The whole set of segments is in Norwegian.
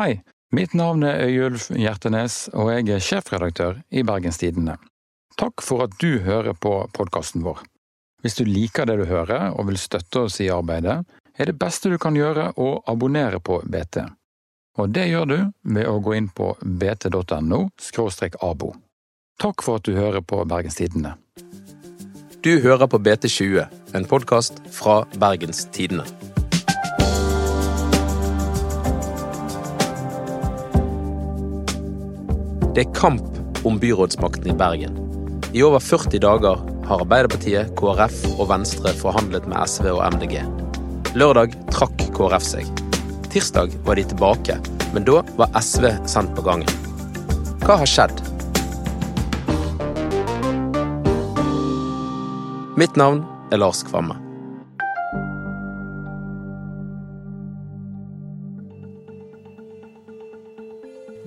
Hei, mitt navn er Øyulf Hjertenes, og jeg er sjefredaktør i Bergenstidene. Takk for at du hører på podkasten vår. Hvis du liker det du hører og vil støtte oss i arbeidet, er det beste du kan gjøre å abonnere på BT. Og det gjør du ved å gå inn på bt.no abo. Takk for at du hører på Bergenstidene. Du hører på BT20, en podkast fra Bergens Det er kamp om byrådsmakten i Bergen. I over 40 dager har Arbeiderpartiet, KrF og Venstre forhandlet med SV og MDG. Lørdag trakk KrF seg. Tirsdag var de tilbake, men da var SV sendt på gangen. Hva har skjedd? Mitt navn er Lars Kvamme.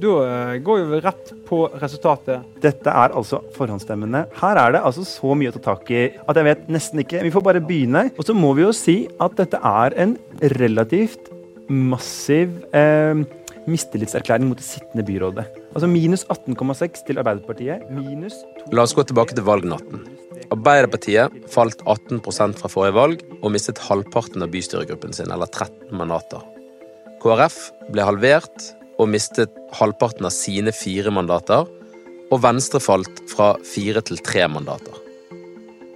Da eh, går vi rett på resultatet. Dette er altså forhåndsstemmene. Her er det altså så mye å ta tak i at jeg vet nesten ikke. Vi får bare begynne. Og så må vi jo si at dette er en relativt massiv eh, mistillitserklæring mot det sittende byrådet. Altså minus 18,6 til Arbeiderpartiet. Minus 2 La oss gå tilbake til valgnatten. Arbeiderpartiet falt 18 fra forrige valg og mistet halvparten av bystyregruppen sin, eller 13 mandater. KrF ble halvert og mistet halvparten av sine fire mandater, og Venstre falt fra fire til tre mandater.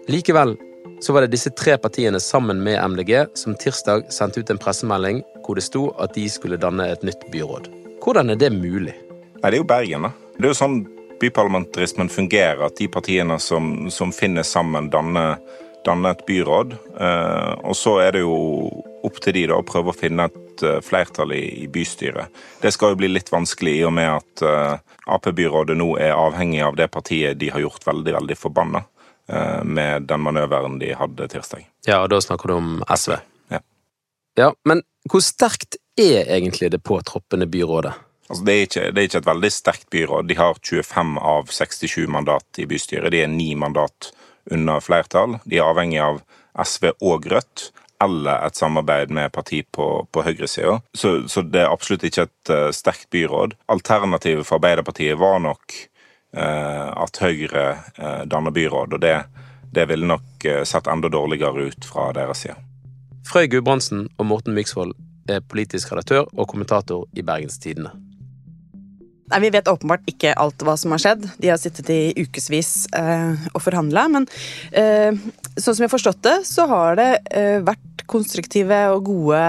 Likevel så var det disse tre partiene sammen med MDG som tirsdag sendte ut en pressemelding hvor det sto at de skulle danne et nytt byråd. Hvordan er det mulig? Nei, Det er jo Bergen, da. Det er jo sånn byparlamentarismen fungerer, at de partiene som, som finner sammen, danner, danner et byråd. Eh, og så er det jo opp til de da å prøve å finne et uh, flertall i, i, bystyret. Det skal jo bli litt vanskelig i og med at uh, Ap-byrådet nå er avhengig av det partiet de har gjort veldig, veldig forbanna uh, med den manøveren de hadde tirsdag. Ja, og da snakker du om SV? Ja. ja. Men hvor sterkt er egentlig det påtroppende byrådet? Altså, det, er ikke, det er ikke et veldig sterkt byråd. De har 25 av 67 mandat i bystyret. De er ni mandat under flertall. De er avhengig av SV og Rødt eller et samarbeid med parti på, på høyresida. Så, så, det er absolutt ikke et uh, sterkt byråd. Alternativet for Arbeiderpartiet var nok uh, at Høyre uh, danner byråd, og det, det ville nok sett enda dårligere ut fra deres side. Frøy Gudbrandsen og Morten Myksvold er politisk redaktør og kommentator i Bergens Tidende. Nei, Vi vet åpenbart ikke alt hva som har skjedd. De har sittet i ukevis eh, og forhandla. Men eh, sånn som jeg har forstått det, så har det eh, vært konstruktive og gode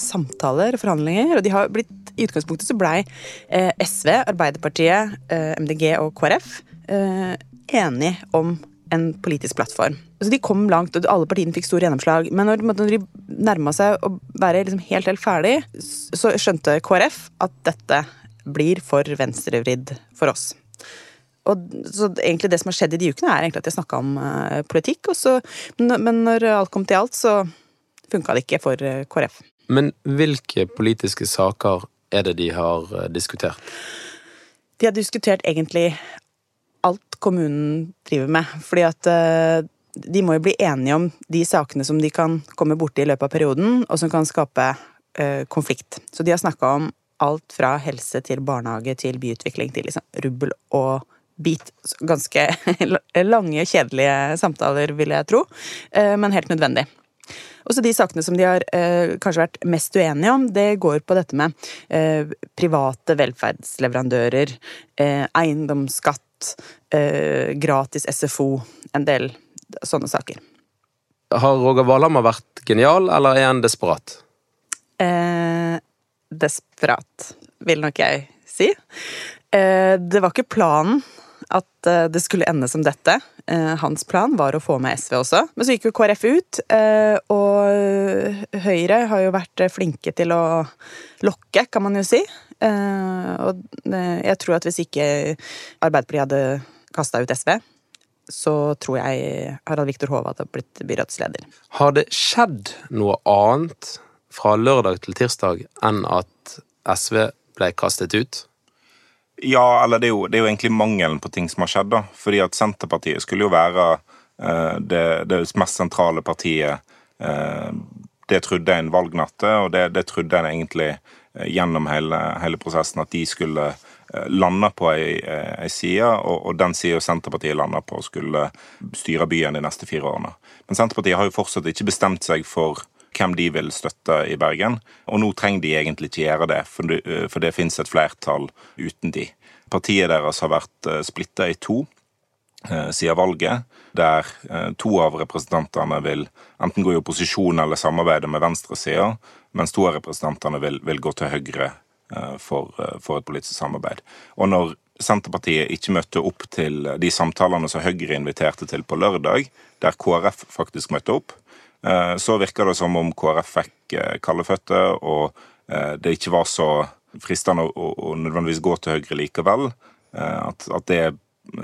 samtaler og forhandlinger. Og de har blitt, i utgangspunktet så blei eh, SV, Arbeiderpartiet, eh, MDG og KrF eh, enige om en politisk plattform. Altså, de kom langt, og alle partiene fikk stor gjennomslag. Men når de nærma seg å være liksom helt, helt ferdig, så skjønte KrF at dette blir for venstrevridd for oss. Og så egentlig Det som har skjedd i de ukene, er egentlig at jeg snakka om uh, politikk. Så, men, men, når alt kom til alt, så funka det ikke for uh, KrF. Men hvilke politiske saker er det de har uh, diskutert? De har diskutert egentlig alt kommunen driver med. Fordi at de må jo bli enige om de sakene som de kan komme borti i løpet av perioden, og som kan skape konflikt. Så de har snakka om alt fra helse til barnehage til byutvikling til liksom rubbel og bit. Ganske lange, kjedelige samtaler, vil jeg tro, eh, men helt nødvendig. Og så De sakene som de har eh, kanskje vært mest uenige om, det går på dette med eh, private velferdsleverandører, eh, eiendomsskatt, eh, gratis SFO, en del sånne saker. Har Roger Valhammer vært genial, eller er han desperat? Eh, desperat, vil nok jeg si. Eh, det var ikke planen at eh, det skulle ende som dette. Eh, hans plan var å få med SV også. Men så gikk jo KrF ut, og Høyre har jo vært flinke til å lokke, kan man jo si. Og jeg tror at hvis ikke Arbeiderpartiet hadde kasta ut SV, så tror jeg Harald Viktor Hove hadde blitt byrådsleder. Har det skjedd noe annet fra lørdag til tirsdag enn at SV ble kastet ut? Ja, eller det er, jo, det er jo egentlig mangelen på ting som har skjedd. da. Fordi at Senterpartiet skulle jo være eh, det, det, mest sentrale partiet. Eh, det trodde en valgnatte, og det, det trodde en egentlig eh, gjennom hele, hele prosessen at de skulle eh, lande på ei, ei side, og, og den sida Senterpartiet landa på, skulle styre byen de neste fire årene. Men Senterpartiet har jo fortsatt ikke bestemt seg for hvem de vil støtte i Bergen. Og nå trenger de egentlig ikke gjøre det, for det, fins et flertall uten de. Partiet deres har vært splitta i to siden valget der eh, to av representantene vil enten gå i opposisjon eller samarbeide med venstresida, mens to av representantene vil, vil gå til høyre eh, for, eh, for, et politisk samarbeid. Og når Senterpartiet ikke møtte opp til de samtalene som Høyre inviterte til på lørdag, der KrF faktisk møtte opp, så virker det som om KrF fikk kalde føtter, og det ikke var så fristende å, nødvendigvis gå til Høyre likevel. At, at det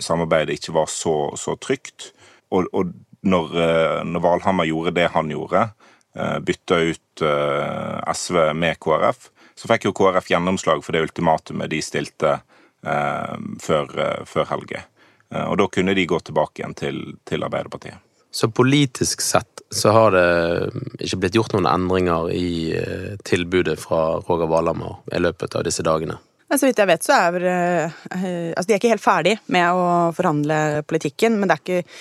samarbeidet ikke var så, så trygt og, og når, eh, når, Valhammer gjorde det han gjorde, eh, bytta ut eh, SV med KrF, så fikk jo KrF gjennomslag for det ultimatumet de stilte før, før helge. Og da kunne de gå tilbake igjen til, til Arbeiderpartiet. Så politisk sett så har det ikke blitt gjort noen endringer i tilbudet fra Roger Valhammer i løpet av disse dagene? Så vidt jeg vet, så er uh, Altså, de er ikke helt ferdig med å forhandle politikken, men det er ikke,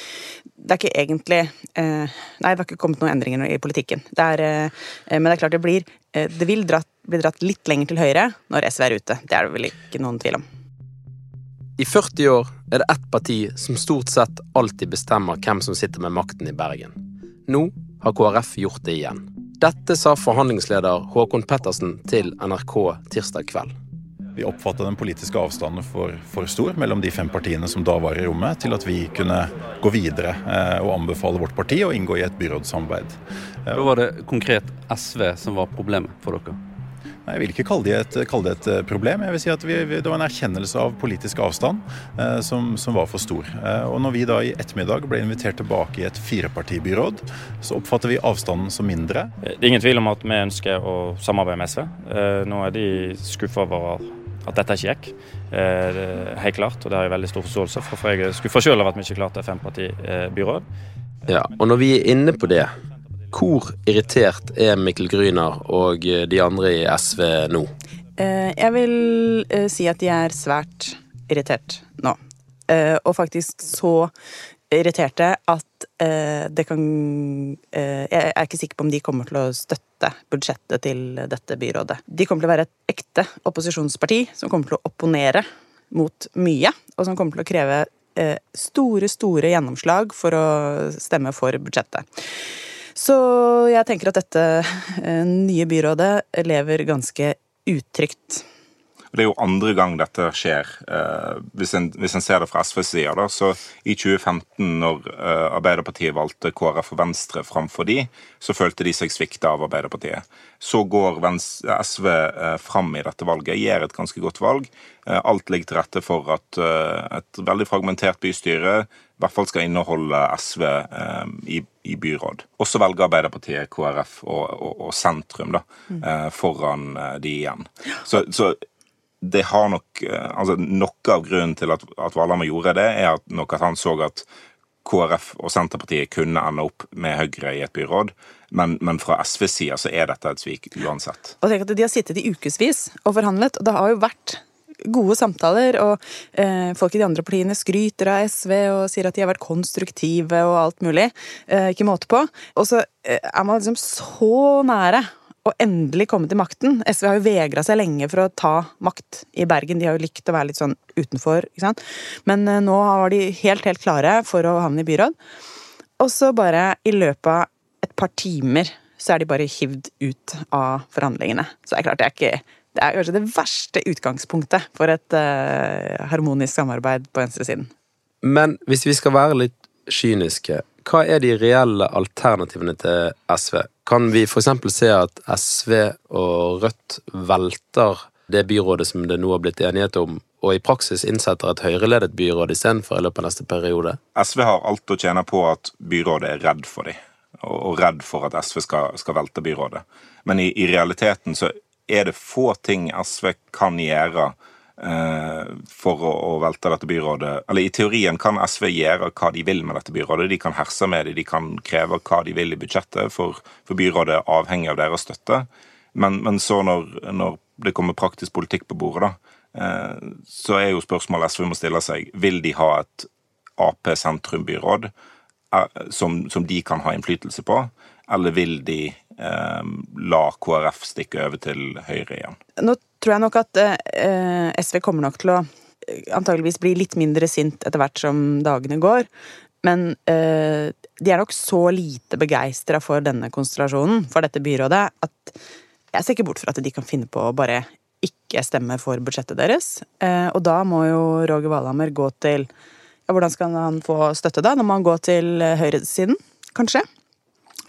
det er ikke egentlig uh, Nei, det har ikke kommet noen endringer i politikken. Det er, men det er klart det blir Det vil dratt, bli dratt litt lenger til høyre når SV er ute. Det er det vel ikke noen tvil om. I 40 år er det ett parti som stort sett alltid bestemmer hvem som sitter med makten i Bergen. Nå har KrF gjort det igjen. Dette sa forhandlingsleder Håkon Pettersen til NRK tirsdag kveld. Vi oppfatta den politiske avstanden for, for, stor mellom de fem partiene som da var i rommet, til at vi kunne gå videre eh, og anbefale vårt parti å inngå i et byrådssamarbeid. Da var det konkret SV som var problemet for dere? Nei, Jeg vil ikke kalle det et, kalle det et eh, problem. Jeg vil si at vi, Det var en erkjennelse av politisk avstand eh, som, som, var for stor. Eh, og Når vi da i ettermiddag ble invitert tilbake i et firepartibyråd, så oppfatter vi avstanden som mindre. Det er ingen tvil om at vi ønsker å samarbeide med SV. Eh, nå er de skuffa over at dette ikke gikk. Eh, helt klart, og det har jeg veldig stor forståelse for. For jeg er skuffa sjøl over at vi ikke klarte fempartibyråd. Ja, og når vi er inne på det, hvor irritert er Mikkel Gryner og de andre i SV nå? Eh, jeg vil eh, si at de er svært irritert nå. Eh, og faktisk så irriterte at det kan Jeg er ikke sikker på om de kommer til å støtte budsjettet til dette byrådet. De kommer til å være et ekte opposisjonsparti som kommer til å opponere mot mye, og som kommer til å kreve store, store gjennomslag for å stemme for budsjettet. Så jeg tenker at dette eh, nye byrådet lever ganske utrygt. Det er jo andre gang dette skjer, eh, hvis, en, hvis en ser det fra SVs side. Så i 2015, når eh, Arbeiderpartiet valgte KrF og Venstre framfor de, så følte de seg svikta av Arbeiderpartiet. Så går SV eh, fram i dette valget, gjør et ganske godt valg. Alt ligger til rette for at et veldig fragmentert bystyre i hvert fall skal inneholde SV eh, i, i, byråd. Og så velger Arbeiderpartiet, KrF og, og, og sentrum da, eh, foran de igjen. Så, så det har nok eh, altså Noe av grunnen til at, at Valhammer gjorde det, er at nok at han så at KrF og Senterpartiet kunne ende opp med Høyre i et byråd. Men, men fra SVs side så er dette et svik uansett. Og tenk at De har sittet i ukevis og forhandlet, og det har jo vært gode samtaler. Og eh, folk i de andre partiene skryter av SV og sier at de har vært konstruktive og alt mulig. Eh, ikke måte på. Og så eh, er man liksom så nære å endelig komme til makten. SV har jo vegra seg lenge for å ta makt i Bergen. De har jo likt å være litt sånn utenfor. ikke sant? Men eh, nå var de helt, helt klare for å havne i byråd. Og så bare i løpet av et par timer så er de bare hivd ut av forhandlingene. Så det er klart det er ikke Det er kanskje det verste utgangspunktet for et uh, harmonisk samarbeid på venstresiden. Men hvis vi skal være litt kyniske, hva er de reelle alternativene til SV? Kan vi f.eks. se at SV og Rødt velter det byrådet som det nå har blitt enighet om, og i praksis innsetter et høyreledet byråd istedenfor i løpet av neste periode? SV har alt å tjene på at byrådet er redd for dem, og redd for at SV skal, skal velte byrådet. Men i, i realiteten så er det få ting SV kan gjøre for å, velte dette byrådet. Eller I teorien kan SV gjøre hva de vil med dette byrådet. De kan herse med det, de kan kreve hva de vil i budsjettet, for, for byrådet er avhengig av deres støtte. Men, men så når, når, det kommer praktisk politikk på bordet, da, så er jo spørsmålet SV må stille seg vil de ha et Ap-sentrumbyråd som, som de kan ha innflytelse på, eller vil de eh, la KrF stikke over til Høyre igjen? Nå tror jeg nok at eh, SV kommer nok til å eh, antageligvis bli litt mindre sint etter hvert som dagene går. Men eh, de er nok så lite begeistra for denne konstellasjonen, for dette byrådet, at jeg ser ikke bort fra at de kan finne på å bare ikke stemme for budsjettet deres. Eh, og da må jo Roger Valhammer gå til ja, Hvordan skal han få støtte da? Nå må han gå til høyresiden, kanskje?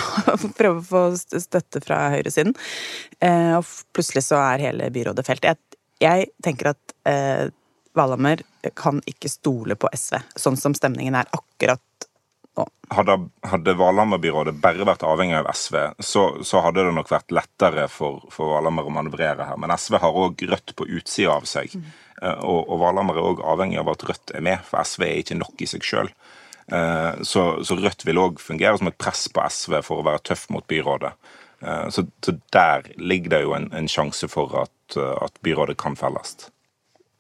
prøve å få støtte fra høyresiden. Eh, og plutselig så er hele byrådet felt. Jeg, jeg tenker at eh, Valhammer kan ikke stole på SV, sånn som stemningen er akkurat nå. Hadde, hadde Valhammer-byrådet bare vært avhengig av SV, så, så, hadde det nok vært lettere for, for Valhammer å manøvrere her. Men SV har òg Rødt på utsida av seg. Mm. Og, og Valhammer er òg avhengig av at Rødt er med, for SV er ikke nok i seg sjøl. Eh, så, så Rødt vil òg fungere som et press på SV for å være tøff mot byrådet. Eh, så, så der ligger det jo en, en sjanse for at, at, byrådet kan felles.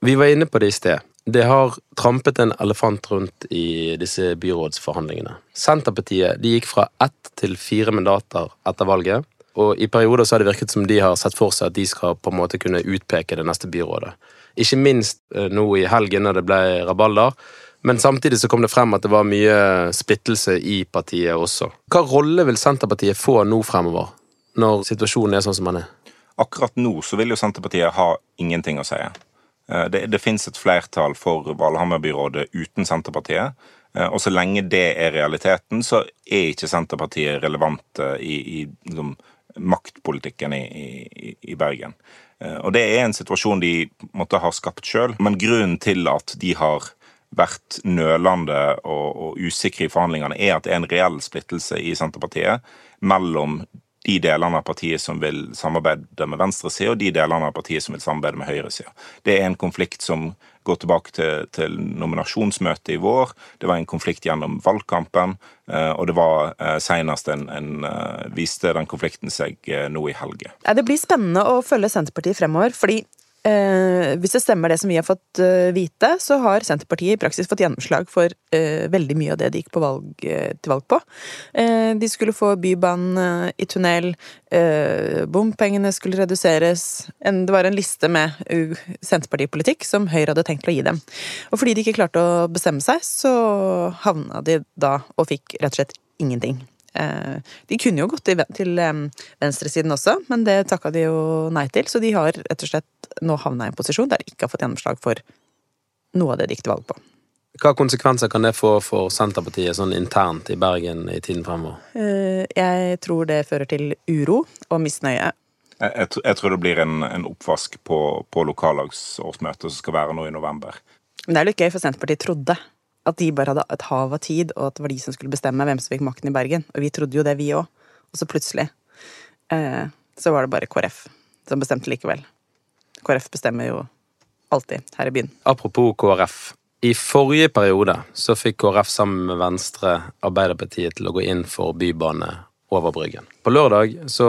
Vi var inne på det i sted. Det har trampet en elefant rundt i disse byrådsforhandlingene. Senterpartiet gikk fra ett til fire mandater etter valget. Og i perioder så har det virket som de har sett for seg at de skal på en måte kunne utpeke det neste byrådet. Ikke minst eh, nå i helgen når det ble rabalder, men samtidig så kom det frem at det var mye splittelse i partiet også. Hva rolle vil Senterpartiet få nå fremover, når situasjonen er sånn som den er? Akkurat nå så vil jo Senterpartiet ha ingenting å si. Eh, det, det finnes et flertall for Valhammer-byrådet uten Senterpartiet. Eh, og så lenge det er realiteten, så er ikke Senterpartiet relevant i, i liksom, maktpolitikken i, i, i, Bergen. Eh, og det er en situasjon de måtte ha skapt sjøl. Men grunnen til at de har vært nølende og, og usikre i forhandlingene, er at det er en reell splittelse i Senterpartiet mellom de delene av partiet som vil samarbeide med venstresida, og de delene av partiet som vil samarbeide med høyresida. Det er en konflikt som går tilbake til, til, nominasjonsmøtet i vår. Det var en konflikt gjennom valgkampen, eh, og det var eh, senest en, en, eh, viste den konflikten seg nå i helge. Det blir spennende å følge Senterpartiet fremover, fordi Eh, hvis det stemmer det som vi har fått eh, vite, så har Senterpartiet i praksis fått gjennomslag for eh, veldig mye av det de gikk valg, eh, til valg på. Eh, de skulle få Bybanen eh, i tunnel, bompengene skulle reduseres en, Det var en liste med Senterpartipolitikk som Høyre hadde tenkt å gi dem. Og fordi de ikke klarte å bestemme seg, så havna de da og fikk rett og slett ingenting. Eh, de kunne jo gått til venstresiden også, men det takka de jo nei til. Så de har rett og slett nå havna i en posisjon der de ikke har fått gjennomslag for noe av det de gikk til valg på. Hva konsekvenser kan det få for Senterpartiet sånn internt i Bergen i tiden fremover? Eh, jeg tror det fører til uro og misnøye. Jeg, jeg, jeg tror det blir en, en oppvask på, på lokallagsårsmøtet som skal være nå i november. Men det er litt gøy, for Senterpartiet trodde at de bare hadde et hav av tid, og at det var de som skulle bestemme hvem som fikk makten i Bergen. Og vi trodde jo det, vi òg. Og så plutselig eh, så var det bare KrF som bestemte likevel. KrF bestemmer jo alltid her i byen. Apropos KrF. I forrige periode så fikk KrF sammen med Venstre Arbeiderpartiet til å gå inn for bybane over Bryggen. På lørdag så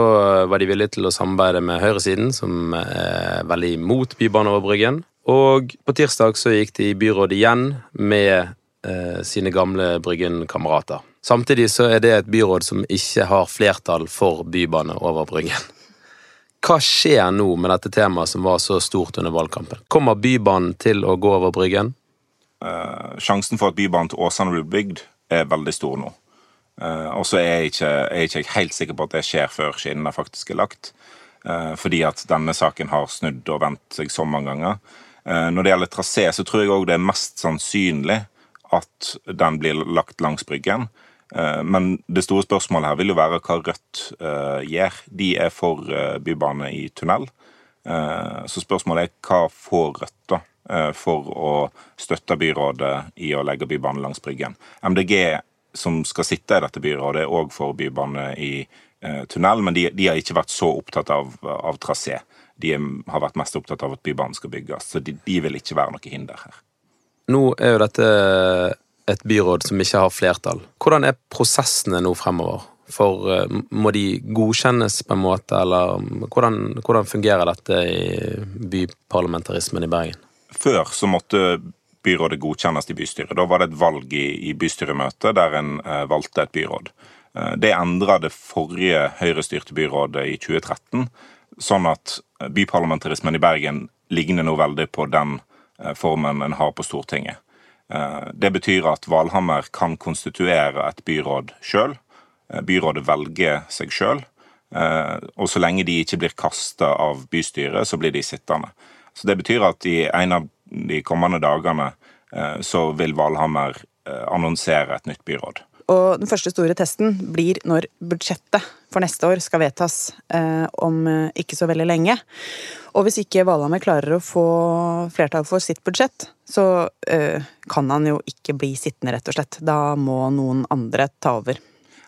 var de villige til å samarbeide med høyresiden, som er veldig imot bybane over Bryggen. Og på tirsdag så gikk de i byrådet igjen med sine gamle Bryggen-kamerater. Samtidig så er det et byråd som ikke har flertall for bybane over Bryggen. Hva skjer nå med dette temaet som var så stort under valgkampen? Kommer Bybanen til å gå over Bryggen? Eh, sjansen for at Bybanen til Åsane blir bygd, er veldig stor nå. Eh, og så er jeg ikke, er ikke helt sikker på at det skjer før skinnene faktisk er lagt. Eh, fordi at denne saken har snudd og vendt seg så mange ganger. Når det gjelder trasé, så tror jeg òg det er mest sannsynlig at den blir lagt langs Bryggen. Eh, men det store spørsmålet her vil jo være hva Rødt uh, gjør. De er for uh, bybane i tunnel. Så spørsmålet er hva får Rødt da for å støtte byrådet i å legge bybane langs Bryggen. MDG, som skal sitte i dette byrådet, er òg for bybane i tunnel, men de, de, har ikke vært så opptatt av, av trasé. De har vært mest opptatt av at bybanen skal bygges, så de, de vil ikke være noe hinder her. Nå er jo dette et byråd som ikke har flertall. Hvordan er prosessene nå fremover? For eh, må de godkjennes på en måte, eller hvordan, hvordan fungerer dette i byparlamentarismen i Bergen? Før så måtte byrådet godkjennes i bystyret. Da var det et valg i, i bystyremøtet der en eh, valgte et byråd. Eh, det endra det forrige høyrestyrte byrådet i 2013, sånn at byparlamentarismen i Bergen ligner nå veldig på den eh, formen en har på Stortinget. Eh, det betyr at Valhammer kan konstituere et byråd sjøl. Eh, byrådet velger seg sjøl. Og så lenge de ikke blir kasta av bystyret, så blir de sittende. Så Det betyr at i en av de kommende dagene så vil Valhammer annonsere et nytt byråd. Og den første store testen blir når budsjettet for neste år skal vedtas eh, om eh, ikke så veldig lenge. Og hvis ikke Valhammer klarer å få flertall for sitt budsjett, så eh, kan han jo ikke bli sittende, rett og slett. Da må noen andre ta over.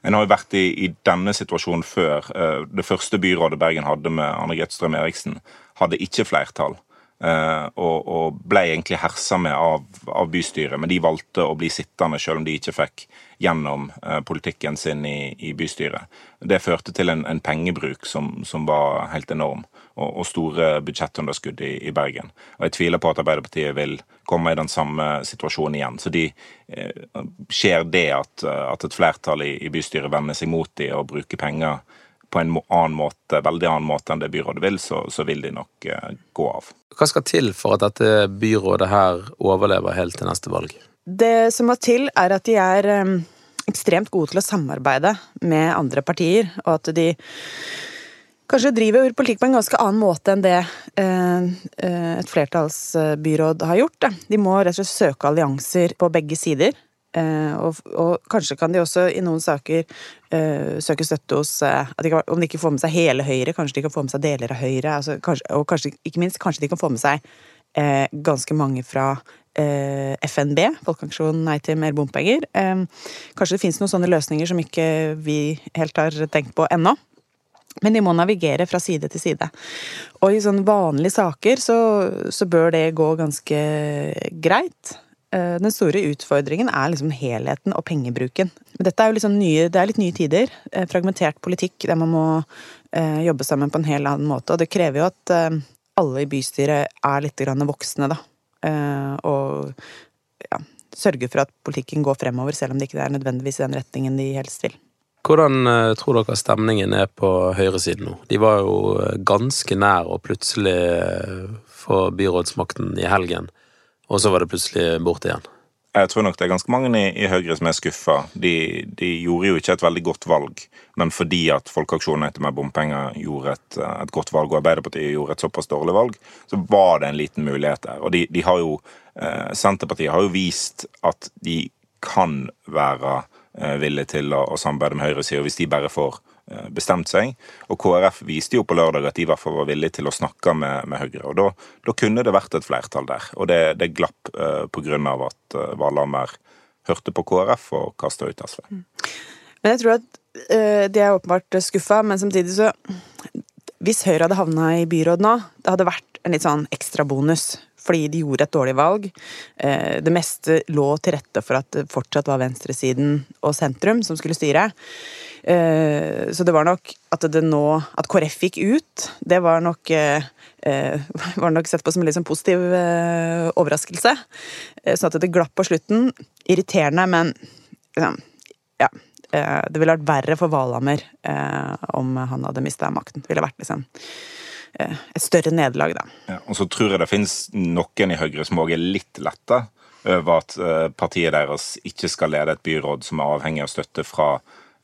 En har jo vært i, i denne situasjonen før. Eh, det første byrådet Bergen hadde med Anne Grete Strøm Eriksen, hadde ikke flertall. Uh, og, og, ble egentlig hersa med av, av, bystyret, men de valgte å bli sittende selv om de ikke fikk gjennom uh, politikken sin i, i, bystyret. Det førte til en, en pengebruk som, som, var helt enorm, og, og store budsjettunderskudd i, i, Bergen. Og Jeg tviler på at Arbeiderpartiet vil komme i den samme situasjonen igjen. Så de, eh, skjer det at, at, et flertall i, i bystyret vender seg mot de og bruker penger på en annen måte, veldig annen måte enn det byrådet vil, så, så vil de nok uh, gå av. Hva skal til for at dette byrådet her overlever helt til neste valg? Det som må til, er at de er um, ekstremt gode til å samarbeide med andre partier, og at de kanskje driver politikk på en ganske annen måte enn det uh, et flertallsbyråd har gjort. De må rett og slett søke allianser på begge sider. Eh, og, og, kanskje kan de også i noen saker uh, søke støtte hos uh, de kan, Om de ikke får med seg hele Høyre, kanskje de kan få med seg deler av Høyre. Altså, kanskje, og kanskje, ikke minst, kanskje de kan få med seg uh, ganske mange fra FNB, Folkeaksjon nei til mer bompenger. kanskje det fins noen sånne løsninger som ikke vi helt har tenkt på ennå. Men de må navigere fra side til side. Og i sånne vanlige saker så, så bør det gå ganske greit. Eh, den store utfordringen er liksom helheten og pengebruken. Dette er jo liksom nye, det er litt nye tider. Eh, fragmentert politikk der man må eh, jobbe sammen på en helt annen måte. Og det krever jo at alle i bystyret er litt voksne, da. Og ja, sørger for at politikken går fremover, selv om det ikke er nødvendigvis i den retningen de helst vil. Hvordan tror dere stemningen er på høyresiden nå? De var jo ganske nær å plutselig få byrådsmakten i helgen. Og så var det plutselig borte igjen. Jeg tror nok det er ganske mange i, i Høyre som er skuffa. De, de, gjorde jo ikke et veldig godt valg, men fordi at Folkeaksjonen etter med bompenger gjorde et, et, godt valg, og Arbeiderpartiet gjorde et såpass dårlig valg, så var det en liten mulighet der. Og de, de har jo eh, Senterpartiet har jo vist at de kan være eh, villige til å, å samarbeide med høyresida hvis de bare får bestemt seg. Og KrF viste jo på lørdag at de i hvert fall var villige til å snakke med, med Høyre. Og da, da, kunne det vært et flertall der. Og det, det glapp grunn av at uh, Valhammer hørte på KrF og kasta ut SV. Mm. Men jeg tror at uh, de er åpenbart skuffa, men samtidig så Hvis Høyre hadde havna i byråd nå, det hadde vært en litt sånn ekstra bonus fordi de gjorde et dårlig valg. Det meste lå til rette for at det fortsatt var venstresiden og sentrum som skulle styre. Eh, så det var nok at det nå At KrF gikk ut, det var nok eh, var nok sett på som en litt sånn positiv eh, overraskelse. Sånn at det glapp på slutten. Irriterende, men ja. Det ville vært verre for Valhammer om han hadde mista makten. Det ville vært liksom et større nederlag, da. Ja, og så tror jeg det finnes noen i Høyre som òg er litt letta over at partiet deres ikke skal lede et byråd som er avhengig av støtte fra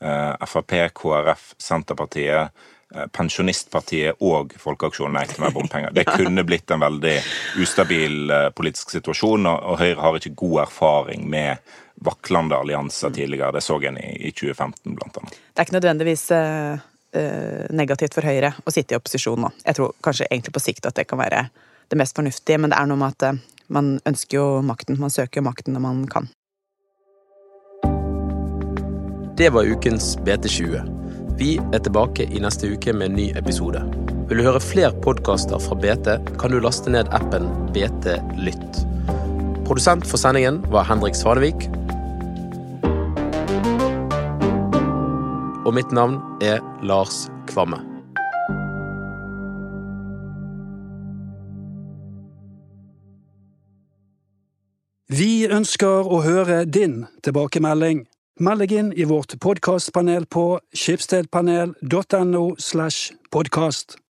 Eh, Frp, KrF, Senterpartiet, eh, Pensjonistpartiet og Folkeaksjonen Nei til mer bompenger. Det kunne blitt en veldig ustabil eh, politisk situasjon, og Høyre har ikke god erfaring med vaklende allianser tidligere. Det så en i 2015, blant annet. Det er ikke nødvendigvis negativt for Høyre å sitte i opposisjon nå. Jeg tror kanskje egentlig på sikt at det kan være det mest fornuftige, men det er noe med at man ønsker jo makten. Man søker jo makten når man kan. Det var ukens BT20. Vi er tilbake i neste uke med en ny episode. Vil du høre flere podkaster fra BT, kan du laste ned appen BT Lytt. Produsent for sendingen var Henrik Svanevik. Og mitt navn er Lars Kvamme. Vi ønsker å høre din tilbakemelding. Meld deg inn i vårt podkastpanel på skipsstedpanel.no slash podkast.